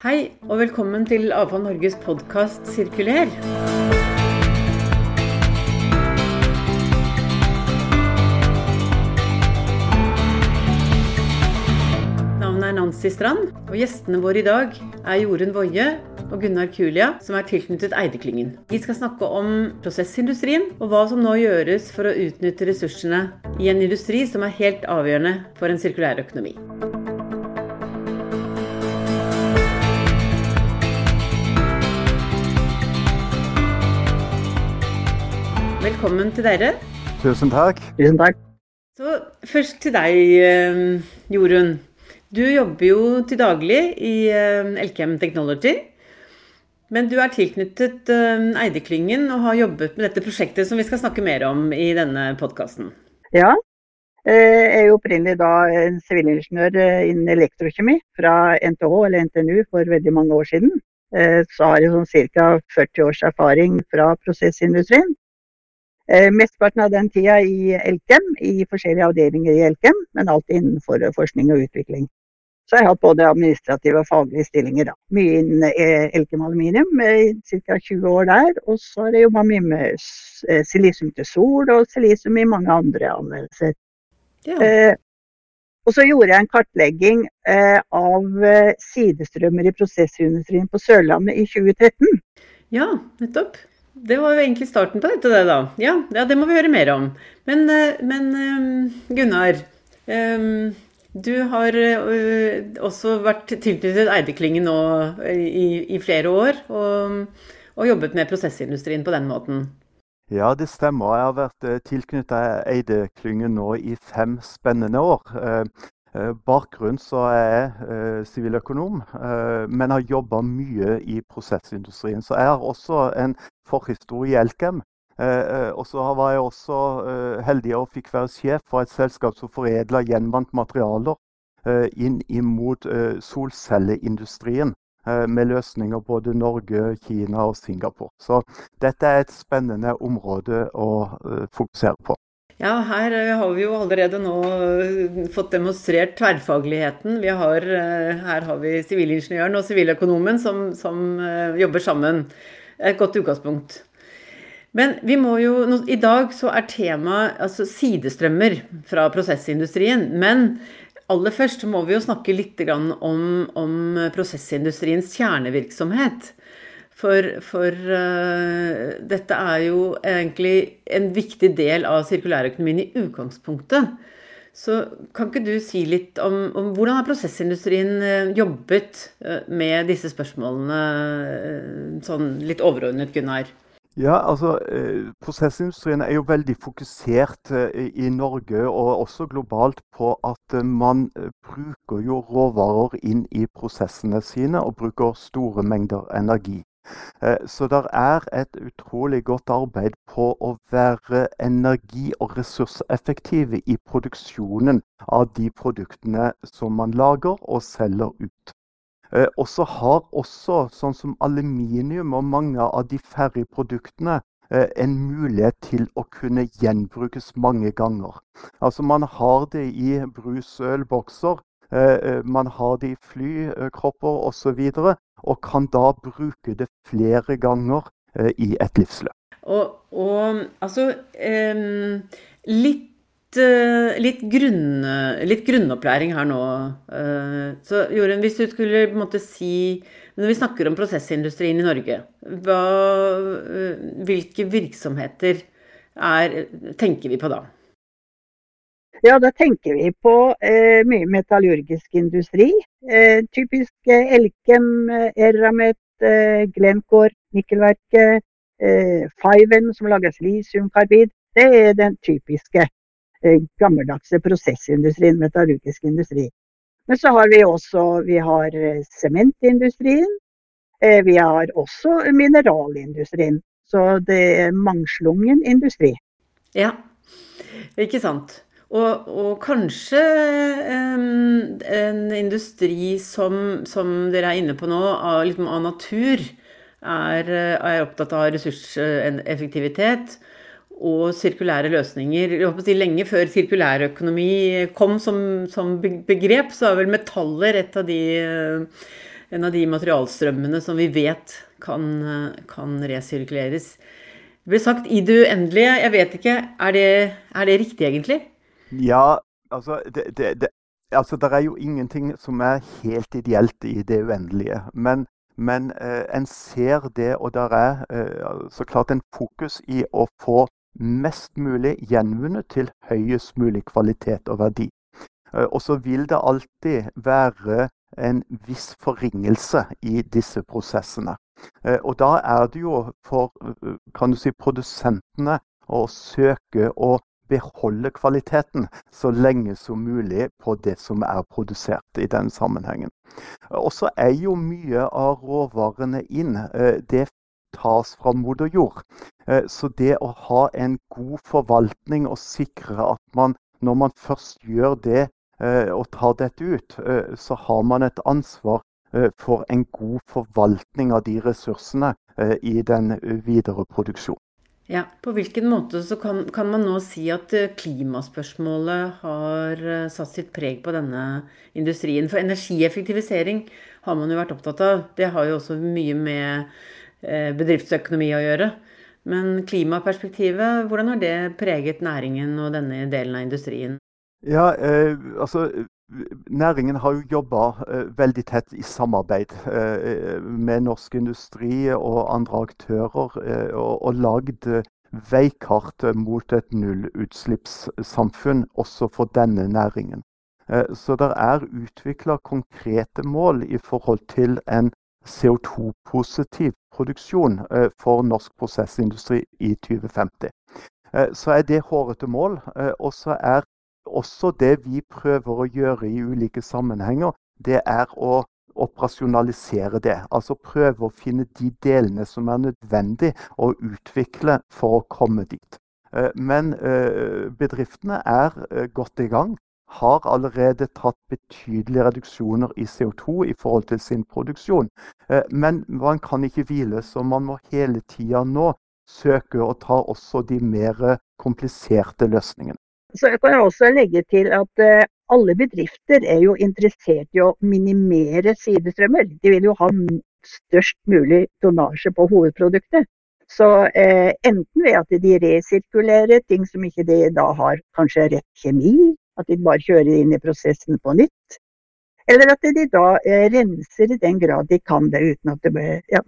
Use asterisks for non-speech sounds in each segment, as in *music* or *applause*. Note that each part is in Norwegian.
Hei, og velkommen til Avfall Norges podkast Sirkuler. Navnet er Nancy Strand, og gjestene våre i dag er Jorunn Woie og Gunnar Kulia, som er tilknyttet Eideklyngen. Vi skal snakke om prosessindustrien, og hva som nå gjøres for å utnytte ressursene i en industri som er helt avgjørende for en sirkulær økonomi. Velkommen til dere. Tusen takk. Tusen takk. Så først til deg, eh, Jorunn. Du jobber jo til daglig i eh, Elkem Technology. Men du er tilknyttet eh, Eideklyngen og har jobbet med dette prosjektet som vi skal snakke mer om i denne podkasten. Ja. Jeg er jo opprinnelig da en sivilingeniør innen elektrokjemi fra NTH eller NTNU for veldig mange år siden. Så har jeg sånn ca. 40 års erfaring fra prosessindustrien. Eh, mesteparten av den tida i Elkem, i forskjellige avdelinger i Elkem, men alltid innenfor forskning og utvikling. Så jeg har hatt både administrative og faglige stillinger. da. Mye innen eh, Elkem aluminium, ca. 20 år der. Og så har jeg jobba mye med eh, silisium til sol og silisium i mange andre anvendelser. Ja. Eh, og så gjorde jeg en kartlegging eh, av sidestrømmer i prosessindustrien på Sørlandet i 2013. Ja, nettopp. Det var jo egentlig starten på dette, det da. Ja, ja det må vi høre mer om. Men, eh, men eh, Gunnar. Eh, du har også vært tilknyttet Eideklyngen nå i, i flere år, og, og, jobbet med prosessindustrien på den måten. Ja, det stemmer. Jeg har vært tilknyttet Eideklyngen nå i fem spennende år. Eh, bakgrunn så er jeg eh, siviløkonom, eh, men har jobba mye i prosessindustrien. Så jeg har også en forhistorie i Elkem. Og så var jeg også heldig og fikk være sjef for et selskap som foredla gjenvant materialer inn imot solcelleindustrien. Med løsninger både Norge, Kina og Singapore. Så dette er et spennende område å fokusere på. Ja, her eh, har vi jo allerede nå eh, fått demonstrert tverrfagligheten. Har, eh, her har vi sivilingeniøren og siviløkonomen som, som, jobber sammen. Et godt utgangspunkt. Men vi må jo, i dag så er temaet altså sidestrømmer fra prosessindustrien. Men aller først må vi jo snakke litt om, om prosessindustriens kjernevirksomhet. For, for uh, dette er jo egentlig en viktig del av sirkulærøkonomien i utgangspunktet. Så kan ikke du si litt om, om hvordan har prosessindustrien uh, jobbet uh, med disse spørsmålene, sånn litt overordnet, Gunnar? Ja, altså Prosessindustrien er jo veldig fokusert i Norge og også globalt på at man bruker jo råvarer inn i prosessene sine og bruker store mengder energi. Eh, så det er et utrolig godt arbeid på å være energi- og ressurseffektive i produksjonen av de produktene som man lager og selger ut. Eh, og så har også, sånn som aluminium og mange av de ferdigproduktene, produktene en mulighet til å kunne gjenbrukes mange ganger. Altså Man har det i brusølbokser, man har det i flykropper osv og kan da bruke det flere ganger eh, i et livsløp. Og, og altså um, litt, litt, grunn, litt, grunnopplæring her nå. Uh, så Jorunn, hvis du skulle på en måte si Når vi snakker om prosessindustrien i Norge, hva, uh, hvilke virksomheter er, tenker vi på da? Ja, da tenker vi på eh, mye metallurgisk industri. Eh, typisk eh, Elkem, eh, Eramet, eh, Glencore, Nikkelverket, eh, Fiven som lager lisiumkarbid. Det er den typiske gammeldagse prosessindustrien, metallurgisk industri. Men så har vi også vi har sementindustrien. vi har også mineralindustrien. Så det er mangslungen industri. Ja, ikke sant. Og, og kanskje um, en industri som, som, dere er inne på nå, av, liksom, av natur, er, er, opptatt av ressurseffektivitet og sirkulære løsninger. Si Lenge før sirkulærøkonomi kom som, som begrep, så er vel metaller et av de en av de materialstrømmene som vi vet kan, kan resirkuleres. Det ble sagt i det uendelige. Jeg vet ikke, er det, er det riktig egentlig? Ja, altså det, det, det, altså er jo ingenting som er helt ideelt i det uendelige. Men, men eh, en ser det, og det er eh, så klart en fokus i å få mest mulig gjenvunnet til høyest mulig kvalitet og verdi. Eh, og så vil det alltid være en viss forringelse i disse prosessene. Eh, og da er det jo for eh, kan du si, produsentene å søke å beholde kvaliteten så lenge som mulig på det som er produsert i den sammenhengen. Og så er jo mye av råvarene inn. Det tas fra moder jord. Så det å ha en god forvaltning og sikre at man når man først gjør det og tar dette ut, så har man et ansvar Eh, for en god forvaltning av de ressursene eh, i den videre produksjonen. Ja, På hvilken måte kan, kan, man nå si at eh, klimaspørsmålet har satt sitt preg på denne industrien? For energieffektivisering har man jo vært opptatt av. Det har jo også mye med bedriftsøkonomi å gjøre. Men klimaperspektivet, hvordan har det preget næringen og denne delen av industrien? Ja, eh, altså Næringen har jo jobba eh, veldig tett i samarbeid eh, med norsk industri og andre aktører, eh, og, og lagd veikart mot et nullutslippssamfunn også for denne næringen. Så det er utvikla konkrete mål i forhold til en CO2-positiv produksjon for norsk prosessindustri i 2050. Så er det hårete mål. Og så er også det vi prøver å gjøre i ulike sammenhenger, det er å operasjonalisere det. Altså prøve å finne de delene som er nødvendig å utvikle for å komme dit. Eh, men eh, bedriftene er eh, godt i gang. Har allerede tatt betydelige reduksjoner i CO2 i forhold til sin produksjon. Men man kan ikke hvile, så man må hele tida nå søke å ta også de mer kompliserte løsningene. Så jeg kan også legge til at eh, alle bedrifter er jo interessert i å minimere sidestrømmer. De vil jo ha størst mulig tonnasje på hovedproduktet. Så eh, enten ved at de resirkulerer ting som ikke de da har kanskje rett kjemi, at de bare kjører inn i prosessen på nytt. Eller at de da eh, renser i den grad de kan det uten at det, ja,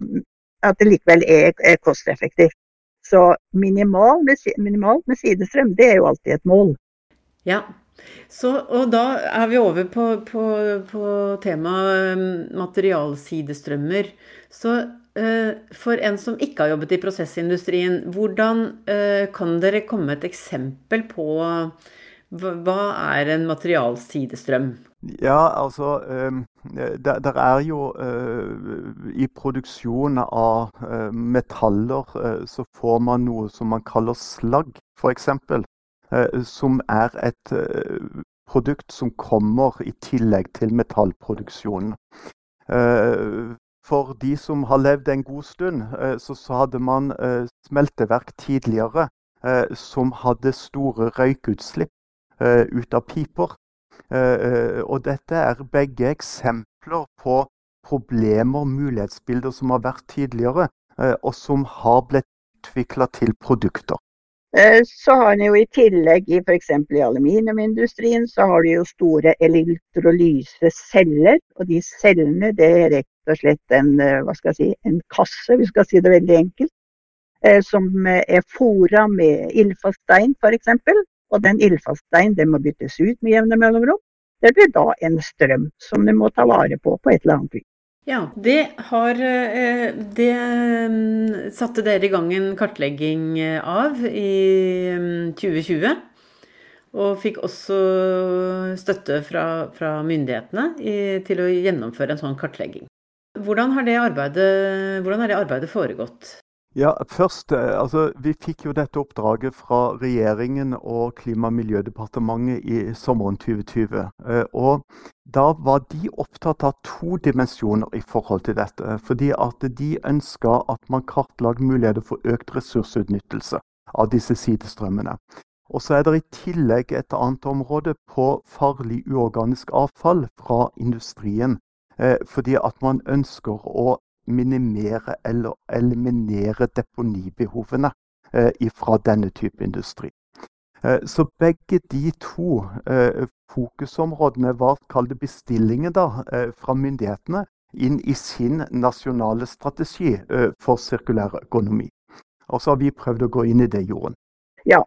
at det likevel er, er kosteffektivt. Så minimal med, minimalt med sidestrøm, det er jo alltid et mål. Ja. Så, og da er vi over på, på, på temaet um, materialsidestrømmer. Så uh, for en som ikke har jobbet i prosessindustrien, hvordan uh, kan dere komme et eksempel på hva er en materialsidestrøm? Ja, altså Det der er jo uh, I produksjon av uh, metaller uh, så får man noe som man kaller slagg, f.eks. som er et produkt som kommer i tillegg til metallproduksjonen. for de som har levd en god stund, så hadde man smelteverk tidligere som hadde store røykutslipp ut av piper. Eh, eh, og dette er begge eksempler på problemer, mulighetsbilder som har vært tidligere, eh, og som har blitt utvikla til produkter. Så har en jo i tillegg i f.eks. i aluminiumindustrien så har du jo store elektrolyseceller. Og de cellene det er rett og slett en, hva skal jeg si, en kasse, vi skal si det veldig enkelt. Som er fora med ildfast stein f.eks. Og den ildfaststeinen den må byttes ut med jevne mellomrom. Det blir da en strøm som du må ta vare på på et eller annet vis. Ja, det har eh, Det mm, satte dere i gang en kartlegging av i 2020. Mm, og fikk også støtte fra, fra myndighetene i, til å gjennomføre en sånn kartlegging. Hvordan har det arbeidet, har det arbeidet foregått? Ja, først, eh, altså, Vi fikk jo dette oppdraget fra regjeringen og Klima- og miljødepartementet i sommeren 2020. Eh, og Da var de opptatt av to dimensjoner i forhold til dette. Fordi at de ønska at man kartla muligheter for økt ressursutnyttelse av disse sidestrømmene. Og så er det i tillegg et annet område på farlig uorganisk avfall fra industrien. fordi at man ønsker å minimere eller eliminere deponibehovene fra denne type industri. Så begge de to fokusområdene var kalt bestillingen da, fra myndighetene inn i sin nasjonale strategi for sirkulær økonomi. Og så har vi prøvd å gå inn i det, Jorunn. Ja,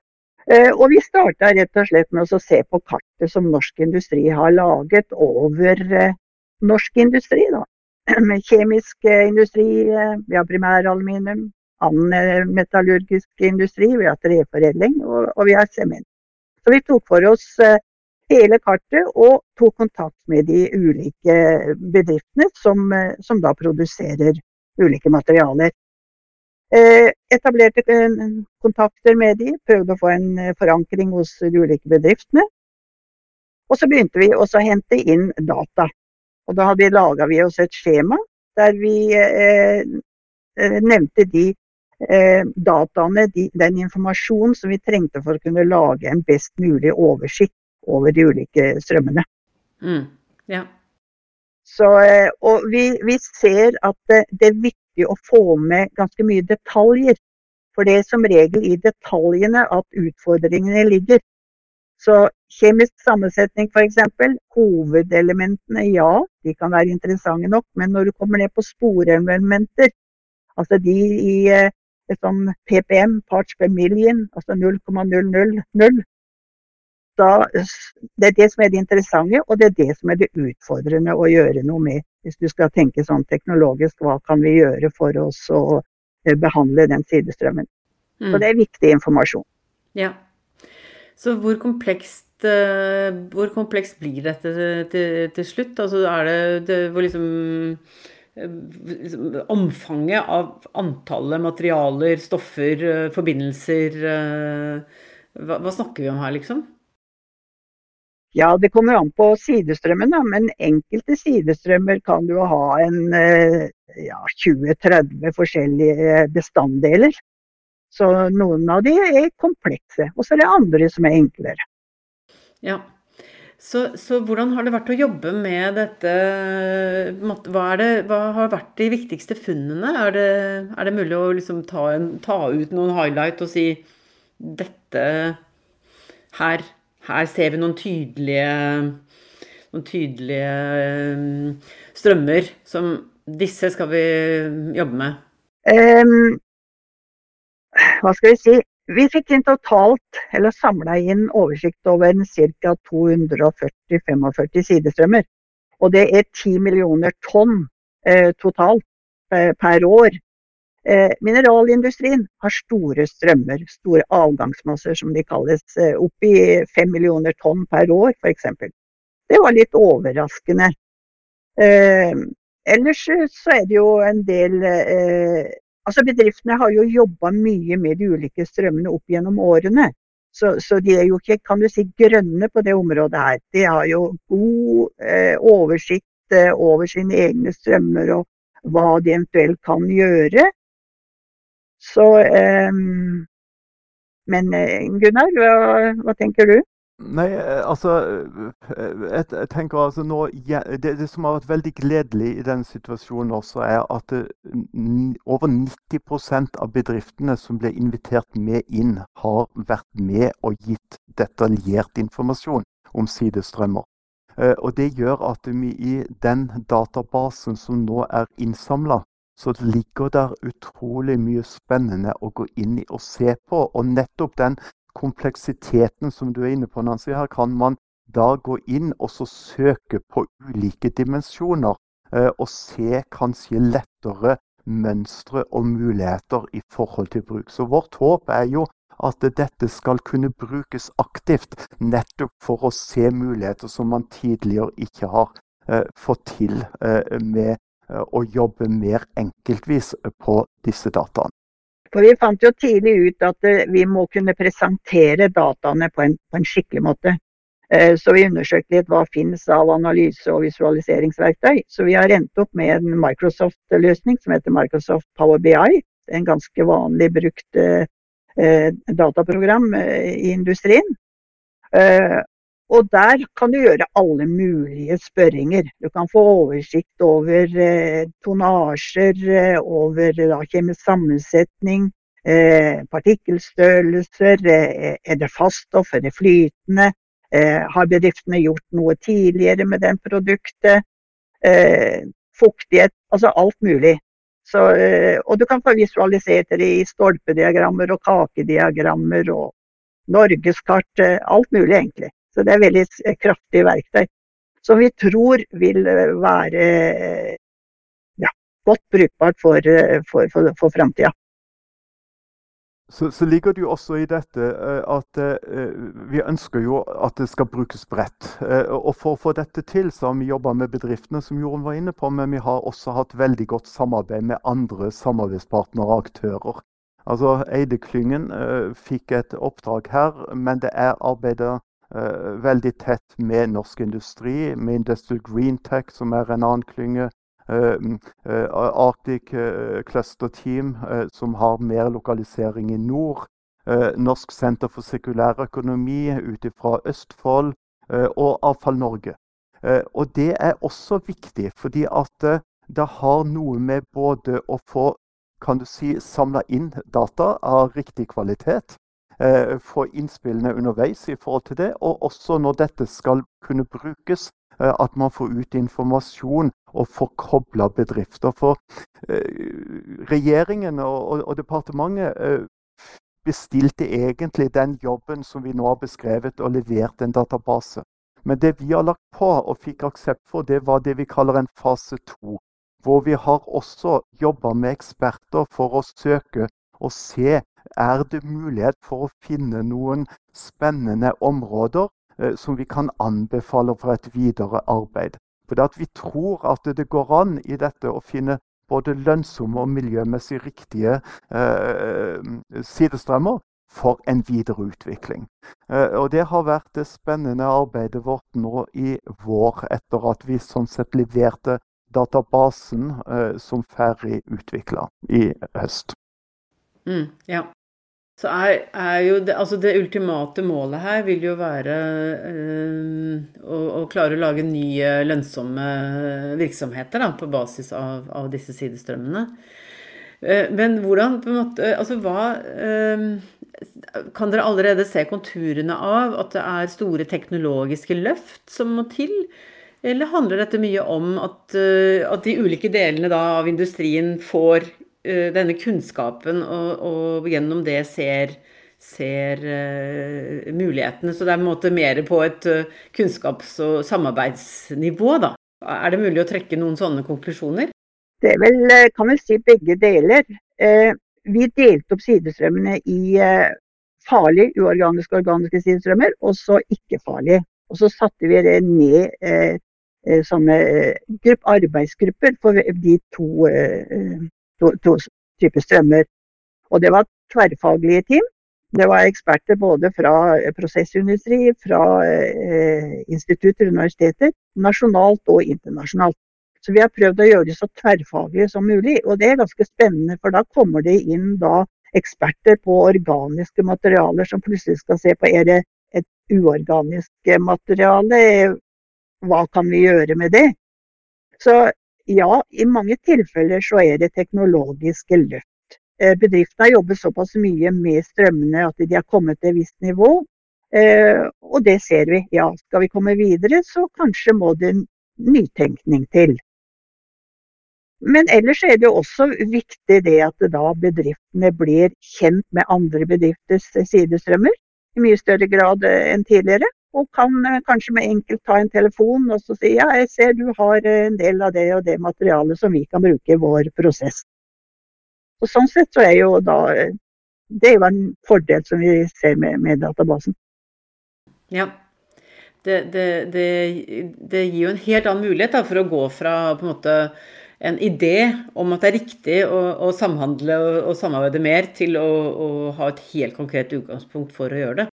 og vi starta rett og slett med å se på kartet som norsk industri har laget over norsk industri. da. *clears throat* Kjemisk industri, vi har primæraluminium, annen metallurgisk industri, vi har treforedling og, og vi har sement. Så vi tok for oss hele kartet og tok kontakt med de ulike bedriftene som, som da produserer ulike materialer. Eh, etablerte kontakter med de, prøvde å få en forankring hos de ulike bedriftene. Og så begynte vi også å hente inn data. Og da laga vi oss et skjema der vi eh, eh, nevnte de eh, dataene, de, den informasjonen som vi trengte for å kunne lage en best mulig oversikt over de ulike strømmene. Mm. Ja. Så, eh, og vi, vi, ser at det, det er viktig viktig å få med ganske mye detaljer. For det er som regel i detaljene at utfordringene ligger. Så kjemisk sammensetning f.eks. Hovedelementene, ja, de kan være interessante nok. Men når du kommer ned på sporelementer, altså de i eh, sånn PPM, parts per million, altså 0,000, da, det er det som er det interessante, og det er det som er det utfordrende å gjøre noe med. Hvis du skal tenke sånn teknologisk, hva kan vi gjøre for oss å eh, behandle den sidestrømmen. Mm. Så det er viktig informasjon. Ja. Så hvor komplekst, uh, hvor komplekst blir dette til, til slutt? Altså er det, det hvor liksom, eh, liksom Omfanget av antallet materialer, stoffer, forbindelser hva, hva snakker vi om her, liksom? Ja, det kommer an på sidestrømmen, da, men enkelte sidestrømmer kan du ha en eh, ja, 20-30 forskjellige bestanddeler. Så noen av de er komplekse, og så er det andre som er enklere. Ja, så, så, hvordan har det vært å jobbe med dette? Hva, det, hva har vært de viktigste funnene? Er det, er det mulig å liksom ta, en, ta, ut noen highlight og si dette her her ser vi noen tydelige, noen tydelige eh, strømmer som disse skal vi jobbe med. Um, hva skal vi si? Vi fikk inn totalt, eller samla inn oversikt over ca. 240-45 sidestrømmer. Og det er 10 millioner tonn eh, totalt eh, per år. Eh, mineralindustrien har store strømmer, store avgangsmasser som de kalles, eh, oppi 5 millioner tonn per år f.eks. Det var litt overraskende. Eh, ellers så er det jo en del eh, Altså bedriftene har jo jobba mye med de ulike strømmene opp gjennom årene. Så, så, de er jo ikke kan du si, grønne på det området her. De har jo god eh, oversikt eh, over sine egne strømmer og hva de eventuelt kan gjøre. Så eh, Men eh, Gunnar, hva, hva, tenker du? Nei, eh, altså jeg, jeg tenker altså nå, det, det, som har vært veldig gledelig i denne situasjonen også, er at over 90% av bedriftene som ble invitert med inn, har vært med og gitt detaljert informasjon om sidestrømmer. Og Det gjør at vi i den databasen som nå er innsamla, så ligger der utrolig mye spennende å gå inn i og se på. Og nettopp den kompleksiteten som du er inne på, Nancy, her kan man da gå inn og så søke på ulike dimensjoner. Eh, og se kanskje lettere mønstre og muligheter i forhold til bruk. Så vårt håp er jo at dette skal kunne brukes aktivt, nettopp for å se muligheter som man tidligere ikke har eh, fått til eh, med Eh, å jobbe mer enkeltvis på disse dataene. For Vi fant jo tidlig ut at eh, vi må kunne presentere dataene på en, på en skikkelig måte. Eh, så vi undersøkte litt hva finnes av analyse- og visualiseringsverktøy. Så vi har endt opp med en Microsoft-løsning som heter Microsoft Power BI. En ganske vanlig brukt dataprogram i industrien. Og der kan du gjøre alle mulige spørringer. Du kan få oversikt over eh, tonnasjer, eh, over da, kjemisk sammensetning, eh, partikkelstørrelser, eh, er det faststoff, er det flytende, eh, har bedriftene gjort noe tidligere med den produktet, eh, fuktighet, altså alt mulig. Så, og du kan få visualisert det i stolpediagrammer og kakediagrammer og norgeskart, alt mulig egentlig. Så det er veldig kraftig verktøy. Som vi tror vil eh, være ja, godt brukbart for, eh, for, for, for framtida. Så, så, ligger det jo også i dette eh, at vi ønsker jo at det skal brukes bredt. og for å få dette til, så har vi jobba med bedriftene, som Jorunn var inne på, men vi har også hatt veldig godt samarbeid med andre samarbeidspartnere og aktører. Altså Eide-klyngen fikk et oppdrag her, men det er arbeidet Eh, veldig tett med norsk industri, med Industrial Green Tech, som er en annen klynge. Eh, mm, eh, Arctic Cluster Team, som har mer lokalisering i nord. Norsk senter for sekulær økonomi ut fra Østfold. Og Avfall Norge. Og det er også viktig, fordi at det har noe med både å få kan du si, samla inn data av riktig kvalitet, eh, få innspillene underveis i forhold til det. Og også når dette skal kunne brukes, eh, at man får ut informasjon og får kobla bedrifter. For eh, regjeringen og, og, og departementet eh, bestilte egentlig den jobben som vi nå har beskrevet, og levert en database. Men det vi har lagt på og fikk aksept for, det var det vi kaller en fase to. Hvor vi har også jobba med eksperter for å søke og se er det mulighet for å finne noen spennende områder eh, som vi kan anbefale for et videre arbeid. For Vi tror at det går an i dette å finne både lønnsomme og miljømessig riktige eh, sidestrømmer for en videre utvikling. Eh, og Det har vært det spennende arbeidet vårt nå i vår, etter at vi sånn sett leverte databasen eh, som ferdig utvikla i høst. Mm, ja. Så er, er jo det, altså det ultimate målet her vil jo være øh, å, å, klare å lage nye lønnsomme virksomheter da, på basis av, av disse sidestrømmene. Uh, men hvordan på en måte Altså hva Kan dere allerede se konturene av at det er store teknologiske løft som må til? Eller handler dette mye om at, at de ulike delene av industrien får Eh, denne kunnskapen og, og, gjennom det ser, ser uh, mulighetene. Så det er en måte mer på et uh, kunnskaps- og samarbeidsnivå, da. Er det mulig å trekke noen sånne konklusjoner? Det er vel, kan vel si begge deler. Eh, vi delte opp sidestrømmene i eh, farlige, uorganiske, organiske sidestrømmer, og så ikke-farlige. Og så satte vi det ned eh, sånne arbeidsgrupper for de to to, to typer strømmer. Og det var tverrfaglige team. Det var eksperter både fra prosessindustri, fra eh, institutter og universiteter, nasjonalt og internasjonalt. Så vi har prøvd å gjøre det så tverrfaglige som mulig. Og det er ganske spennende, for da kommer det inn da eksperter på organiske materialer som plutselig skal se på er det et uorganisk materiale, hva kan vi gjøre med det? Så ja, i mange tilfeller så er det teknologiske løft. Eh, bedriftene har jobbet såpass mye med strømmene at de har kommet til et visst nivå. Eh, og det ser vi. Ja, skal vi komme videre, så kanskje må det nytenkning til. Men ellers er det også viktig det at da bedriftene blir kjent med andre bedrifters sidestrømmer i mye større grad enn tidligere og kan eh, kanskje med enkelt ta en telefon og si ja, jeg ser du har eh, en del av det og det materialet som vi kan bruke i vår prosess. Og Sånn sett så er jo da eh, Det er jo en fordel som vi ser med, med databasen. Ja. Det, det, det, det, gir jo en helt annen mulighet da, for å gå fra på en måte en idé om at det er riktig å, å samhandle og, og, samarbeide mer, til å, å, ha et helt konkret utgangspunkt for å gjøre det.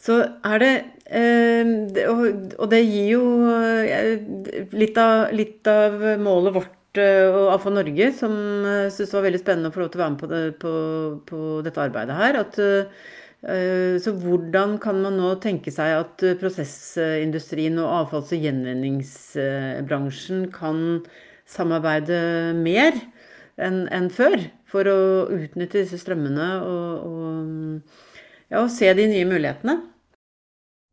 Så er det eh, Og det gir jo eh, litt av, litt av målet vårt eh, og AFA Norge, som syntes det var veldig spennende å få lov til å være med på, det, på, på dette arbeidet her. At Så hvordan kan man nå tenke seg at prosessindustrien og avfalls- og gjenvinningsbransjen kan samarbeide mer enn før for å utnytte disse strømmene og, og, ja, og se de nye mulighetene?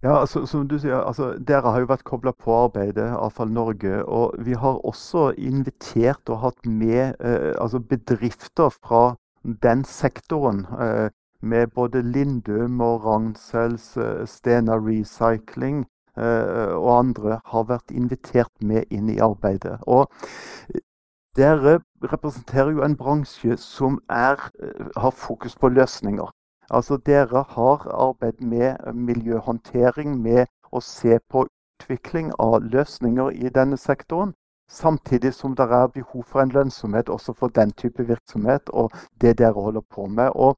Ja, altså, som du sier, altså, Dere har jo vært kobla på arbeidet, Avfall Norge. Og vi har også invitert og hatt med eh, altså bedrifter fra den sektoren. Eh, med både Lindum og Ragnsels, eh, Stena Recycling eh, og andre har vært invitert med inn i arbeidet. Og dere representerer jo en bransje som er, eh, har fokus på løsninger. Altså Dere har arbeidet med miljøhåndtering, med å se på utvikling av løsninger i denne sektoren. Samtidig som det er behov for en lønnsomhet også for den type virksomhet og det dere holder på med. Og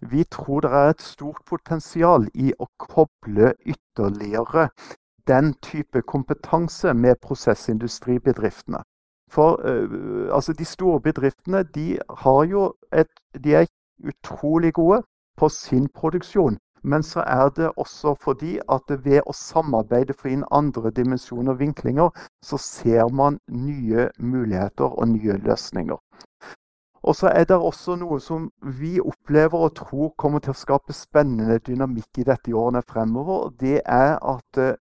vi tror det er et stort potensial i å koble ytterligere den type kompetanse med prosessindustribedriftene. For uh, altså de store bedriftene de et, de er utrolig gode på sin produksjon. Men så er det også fordi at ved å samarbeide for inn andre dimensjoner og vinklinger, så ser man nye muligheter og nye løsninger. Og så er det også noe som vi opplever og tror kommer til å skape spennende dynamikk i dette i årene fremover. Det er at uh,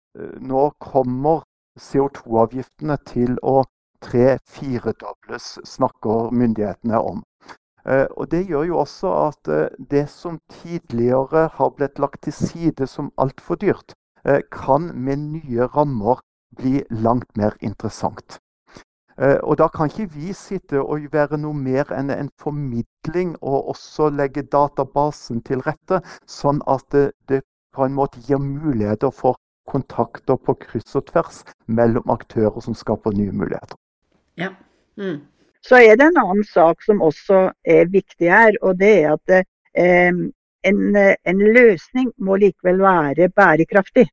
nå kommer CO2-avgiftene til å tre-firedobles, snakker myndighetene om. Eh, og Det gjør jo også at eh, det som tidligere har blitt lagt til side som altfor dyrt, eh, kan med nye rammer bli langt mer interessant. Og Da kan ikke vi sitte og være noe mer enn en formidling og også legge databasen til rette, sånn at det, det på en måte gir muligheter for kontakter på kryss og tvers mellom aktører som skaper nye muligheter. Ja. Mm. Så er det en annen sak som også er viktig her, og det er at eh, en, en, løsning må likevel være bærekraftig.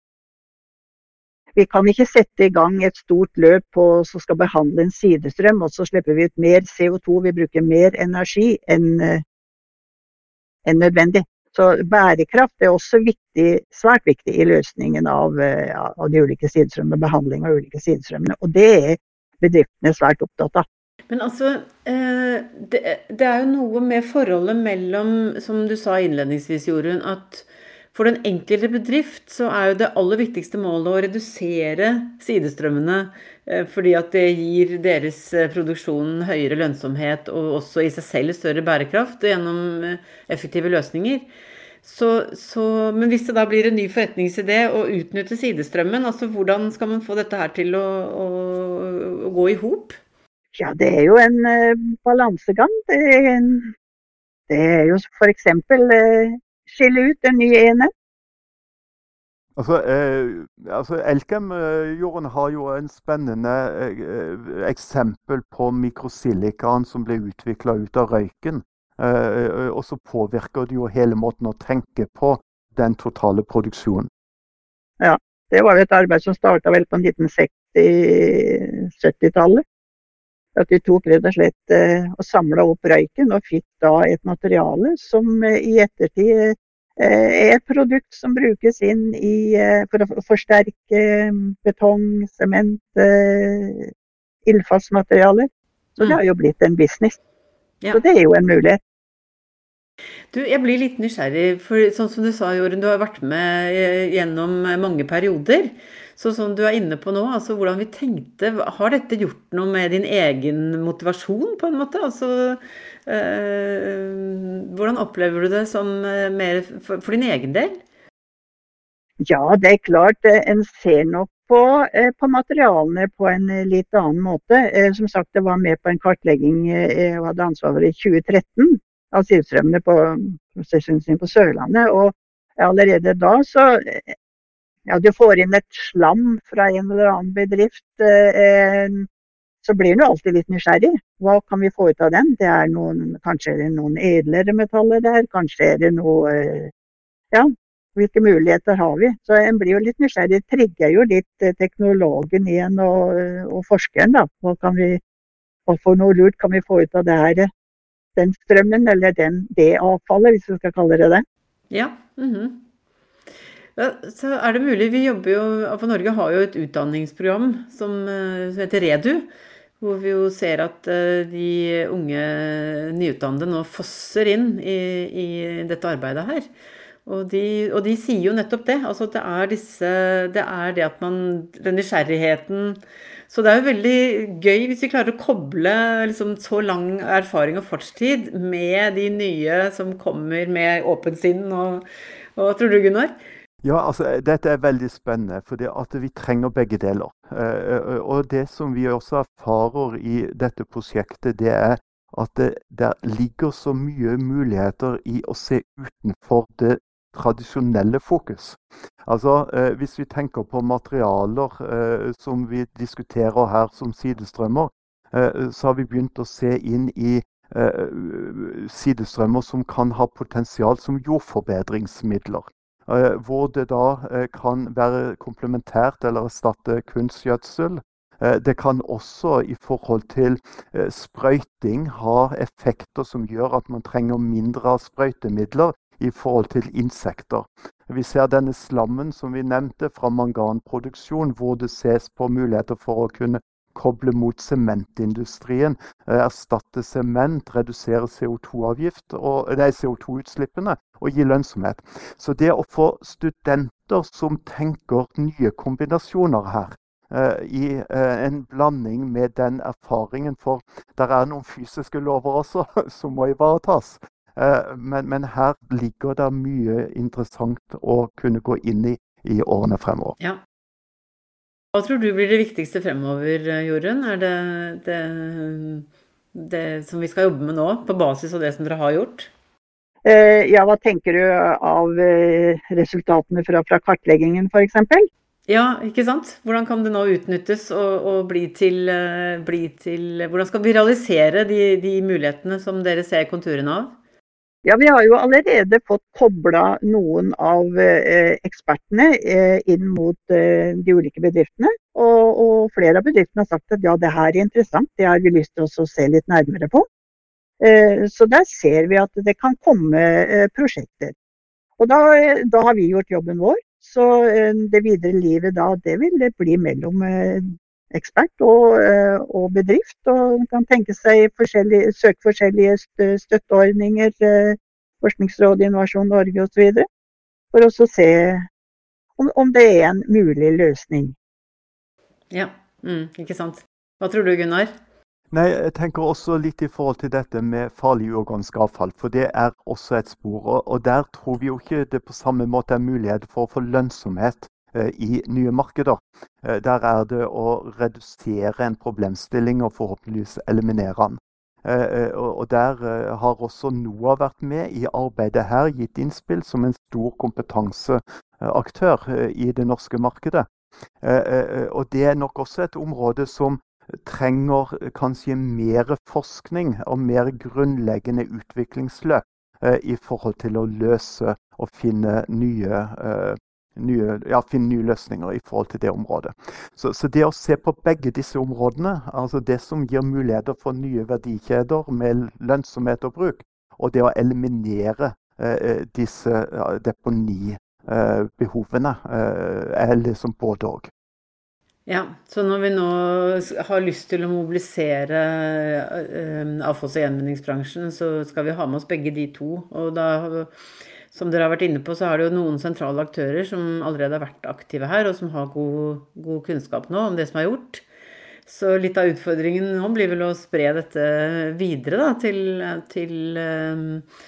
Vi kan ikke sette i gang et stort løp på, som skal behandle en sidestrøm, og så slipper vi ut mer CO2. Vi bruker mer energi enn en nødvendig. Så bærekraft er også viktig, svært viktig i løsningen av, av de ulike sidestrømmene, behandling av ulike sidestrømmene. Og det er bedriftene svært opptatt av. Men altså, eh, det, er jo noe med forholdet mellom, som du sa innledningsvis, Jorunn, at for den enkelte bedrift så er jo det aller viktigste målet å redusere sidestrømmene. Eh, fordi at det gir deres eh, produksjon høyere lønnsomhet og også i seg selv større bærekraft gjennom effektive løsninger. Så, så, men hvis det da blir en ny forretningsidé å utnytte sidestrømmen, altså hvordan skal man få dette her til å, å, å gå i hop? Ja, det er jo en uh, balansegang. Det det er jo f.eks. Uh, skille ut en ny enhet. Altså, eh, altså Elkem-jorden har jo en spennende eh, eksempel på mikrosilikan som ble utvikla ut av røyken. Eh, og så påvirker det jo hele måten å tenke på den totale produksjonen. Ja, det var jo et arbeid som starta vel på 1960-70-tallet. At de tok rett og slett eh, og samla opp røyken og fikk da et materiale som eh, i ettertid eh, er et produkt som brukes inn i, for å forsterke betong, sement, ildfastmaterialer. Så det mm. har jo blitt en business. Ja. Så det er jo en mulighet. Du, jeg blir litt nysgjerrig, for sånn som du sa, Jorunn, du har vært med gjennom mange perioder. Så som du er inne på nå, altså hvordan vi tenkte Har dette gjort noe med din egen motivasjon, på en måte? Altså øh, Hvordan opplever du det som eh, mer for, for, din egen del? Ja, det er klart. Eh, en ser nok på, på materialene på en litt annen måte. Som sagt, jeg var med på en kartlegging jeg hadde ansvar for i 2013 av sivstrømmene på, på Sørlandet. og allerede da så ja, du får inn et slam fra en eller annen bedrift, eh, så blir du alltid litt nysgjerrig. Hva kan vi få ut av den? Det er noen, kanskje er det noen edlere metaller der, kanskje er det noe eh, Ja, hvilke muligheter har vi? Så en blir jo litt nysgjerrig. Det trigger jo litt eh, teknologen igjen og, og, forskeren, da. Hva kan vi hva for noe lurt kan vi få ut av det her? Den strømmen, eller den, det avfallet, hvis vi skal kalle det det. Ja. Mm -hmm. Ja. Så er det mulig Vi jobber jo For Norge har jo et utdanningsprogram som, som heter REDU. Hvor vi jo ser at de unge nyutdannede nå fosser inn i, i dette arbeidet her. Og de, og de, sier jo nettopp det. Altså at det er, disse, det er det at man Den nysgjerrigheten så det er jo veldig gøy hvis vi klarer å koble liksom, så lang erfaring og fartstid med de nye som kommer med åpent sinn. Og, hva tror du, Gunnar? Ja, altså, Dette er veldig spennende, for vi trenger begge deler. Uh, og Det som vi også erfarer i dette prosjektet, det er at det, der ligger så mye muligheter i å se utenfor det tradisjonelle fokus. Altså, eh, Hvis vi tenker på materialer eh, som vi diskuterer her som sidestrømmer, eh, så har vi begynt å se inn i eh, sidestrømmer som kan ha potensial som jordforbedringsmidler. Eh, hvor det da eh, kan være komplementært eller erstatte kunstgjødsel. Det kan også i forhold til sprøyting ha effekter som gjør at man trenger mindre sprøytemidler i forhold til insekter. Vi ser denne slammen som vi nevnte fra manganproduksjon, hvor det ses på muligheter for å kunne koble mot sementindustrien, eh, erstatte sement, redusere CO2-utslippene CO2 og gi lønnsomhet. Så det å få studenter som tenker nye kombinasjoner her, eh, i eh, en blanding med den erfaringen, for der er noen fysiske lover også *laughs* som må ivaretas. Men, men, her ligger det mye interessant å kunne gå inn i i årene fremover. Ja. Hva tror du blir det viktigste fremover, Jorunn? Er det, det, det som vi skal jobbe med nå, på basis av det som dere har gjort? Eh, ja, hva tenker du av eh, resultatene fra, fra kartleggingen f.eks.? Ja, ikke sant. Hvordan kan det nå utnyttes og, og bli, til, bli, til, Hvordan skal vi realisere de, de mulighetene som dere ser konturene av? Ja, Vi har jo allerede fått kobla noen av eh, ekspertene eh, inn mot eh, de ulike bedriftene. Og, og, flere av bedriftene har sagt at ja, det her er interessant, det har vi lyst til å se litt nærmere på. Så der ser vi at det kan komme prosjekter. Og da, da, har vi gjort jobben vår. Så det videre livet da, det vil bli mellom ekspert og, eh, og, bedrift. Og kan tenke seg forskjellige, søke forskjellige støtteordninger, eh, Forskningsrådet, Innovasjon Norge osv. For å se om, om, det er en mulig løsning. Ja, mm, ikke sant. Hva tror du, Gunnar? Nei, Jeg tenker også litt i forhold til dette med farlig uorganisk avfall. For det er også et spor. Og der tror vi jo ikke det på samme måte er mulighet for å få lønnsomhet i nye markeder. Eh, der er det å redusere en problemstilling og forhåpentligvis eliminere den. Eh, og Der har også NOAH vært med i arbeidet her, gitt innspill som en stor kompetanseaktør i det norske markedet. Og Det er nok også et område som trenger kanskje mer forskning og mer grunnleggende utviklingsløp i forhold til å løse og finne nye nye, ja, finne nye løsninger i forhold til det området. Så, så, det å se på begge disse områdene, altså det som gir muligheter for nye verdikjeder med lønnsomhet og bruk, og det å eliminere eh, eh disse ja, deponibehovene, eh, er liksom både òg. Ja, så når vi nå har lyst til å mobilisere eh, avfalls- og gjenvinningsbransjen, så skal vi ha med oss begge de to. Og da som dere har vært inne på, så er det jo noen sentrale aktører som allerede har vært aktive her, og som har god, god kunnskap nå om det som er gjort. Så litt av utfordringen nå blir vel å spre dette videre da, til, til uh,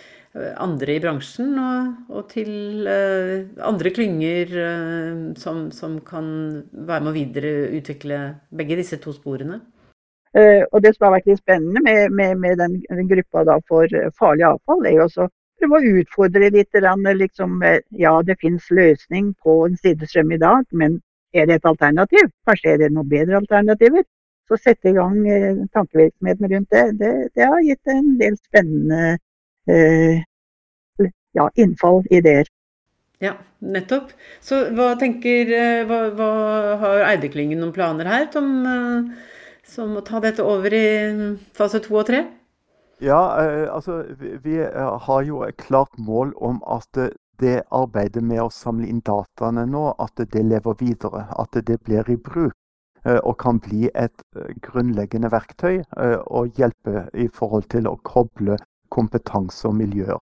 andre i bransjen og, og til uh, andre klynger uh, som, som, kan være med å videreutvikle begge disse to sporene. Og Det som har vært litt spennende med, med, med den, den, gruppa for farlig avfall, er jo også prøve å utfordre litt. Liksom, ja, det finnes løsning på en sidestrøm i dag, men er det et alternativ? Kanskje er det noen bedre alternativer? Så sette i gang eh, tankevirksomheten rundt det, det, det, har gitt en del spennende eh, ja, innfall, ideer. Ja, nettopp. Så hva tenker eh, Hva, hva har Eideklyngen noen planer her, Tom? Eh, som å ta dette over i fase to og tre? Ja, eh, altså vi, eh, har jo et klart mål om at eh, det arbeidet med å samle inn dataene nå, at det lever videre. At det blir i bruk. Og kan bli et grunnleggende verktøy og hjelpe i forhold til å koble kompetanse og miljøer.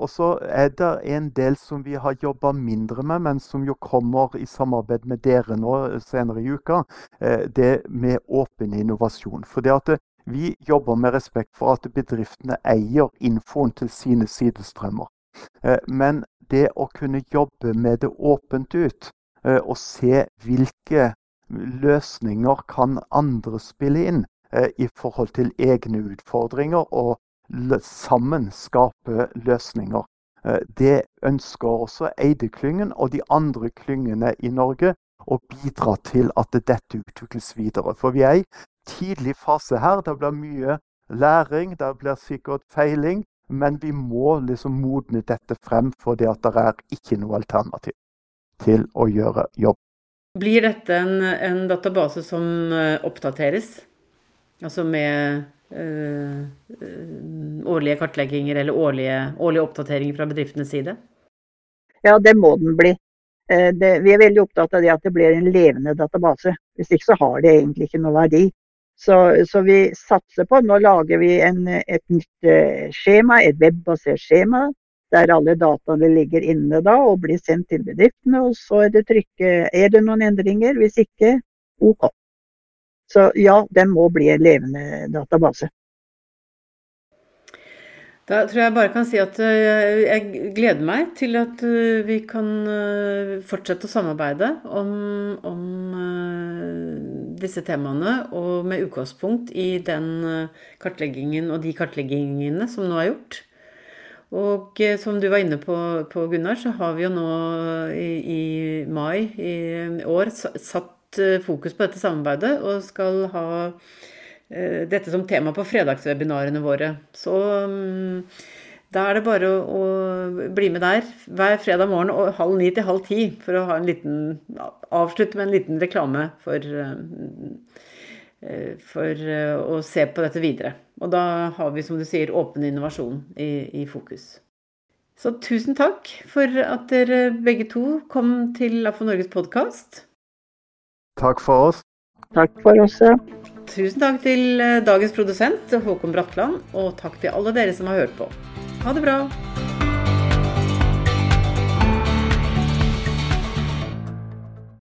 Og så er det en del som vi har jobba mindre med, men som jo kommer i samarbeid med dere nå senere i uka. Det med åpen innovasjon. For det at vi jobber med respekt for at bedriftene eier infoen til sine sidestrømmer. Eh, men det å kunne jobbe med det åpent ut, eh, og se hvilke løsninger kan andre spille inn eh, i forhold til egne utfordringer, og sammen skape løsninger. Det ønsker også Eide-klyngen og de andre klyngene i Norge å bidra til at dette utvikles videre. For vi er tidlig fase her. Det blir mye læring, det blir sikkert feiling. Men vi må liksom modne dette frem, for det at det er ikke noe alternativ til å gjøre jobb. Blir dette en, en database som eh, oppdateres? Altså med øh, årlige kartlegginger eller årlige, årlige oppdateringer fra bedriftenes side? Ja, det må den bli. Det, vi er veldig opptatt av det at det blir en levende database. Hvis ikke så har det egentlig ikke noe verdi. Så, så, vi satser på Nå lager vi en, et nytt eh, skjema, et webbasert skjema, der alle dataene ligger inne da og blir sendt til bedriftene. Og så er det trykket Er det noen endringer? Hvis ikke, OK. Så ja, den må bli en levende database. Da tror jeg bare kan si at eh, jeg gleder meg til at eh, vi kan fortsette å samarbeide om, om disse temaene, og med utgangspunkt i den eh, kartleggingen og de kartleggingene som nå er gjort. Og eh, som du var inne på, på Gunnar, så har vi jo nå i, i mai i år satt eh, fokus på dette samarbeidet og skal ha dette som tema på fredagswebinarene våre. Så um, da er det bare å, å, bli med der hver fredag morgen og halv ni til halv ti for å ha en liten, avslutte med en liten reklame for, eh, for eh, å se på dette videre. Og da har vi, som du sier, åpen innovasjon i, i fokus. Så tusen takk for at dere begge to kom til AFO Norges podkast. Takk for oss. Takk for oss. Ja. Tusen takk til eh, dagens produsent Håkon Bratland, og takk til alle dere som har hørt på. Ha det bra!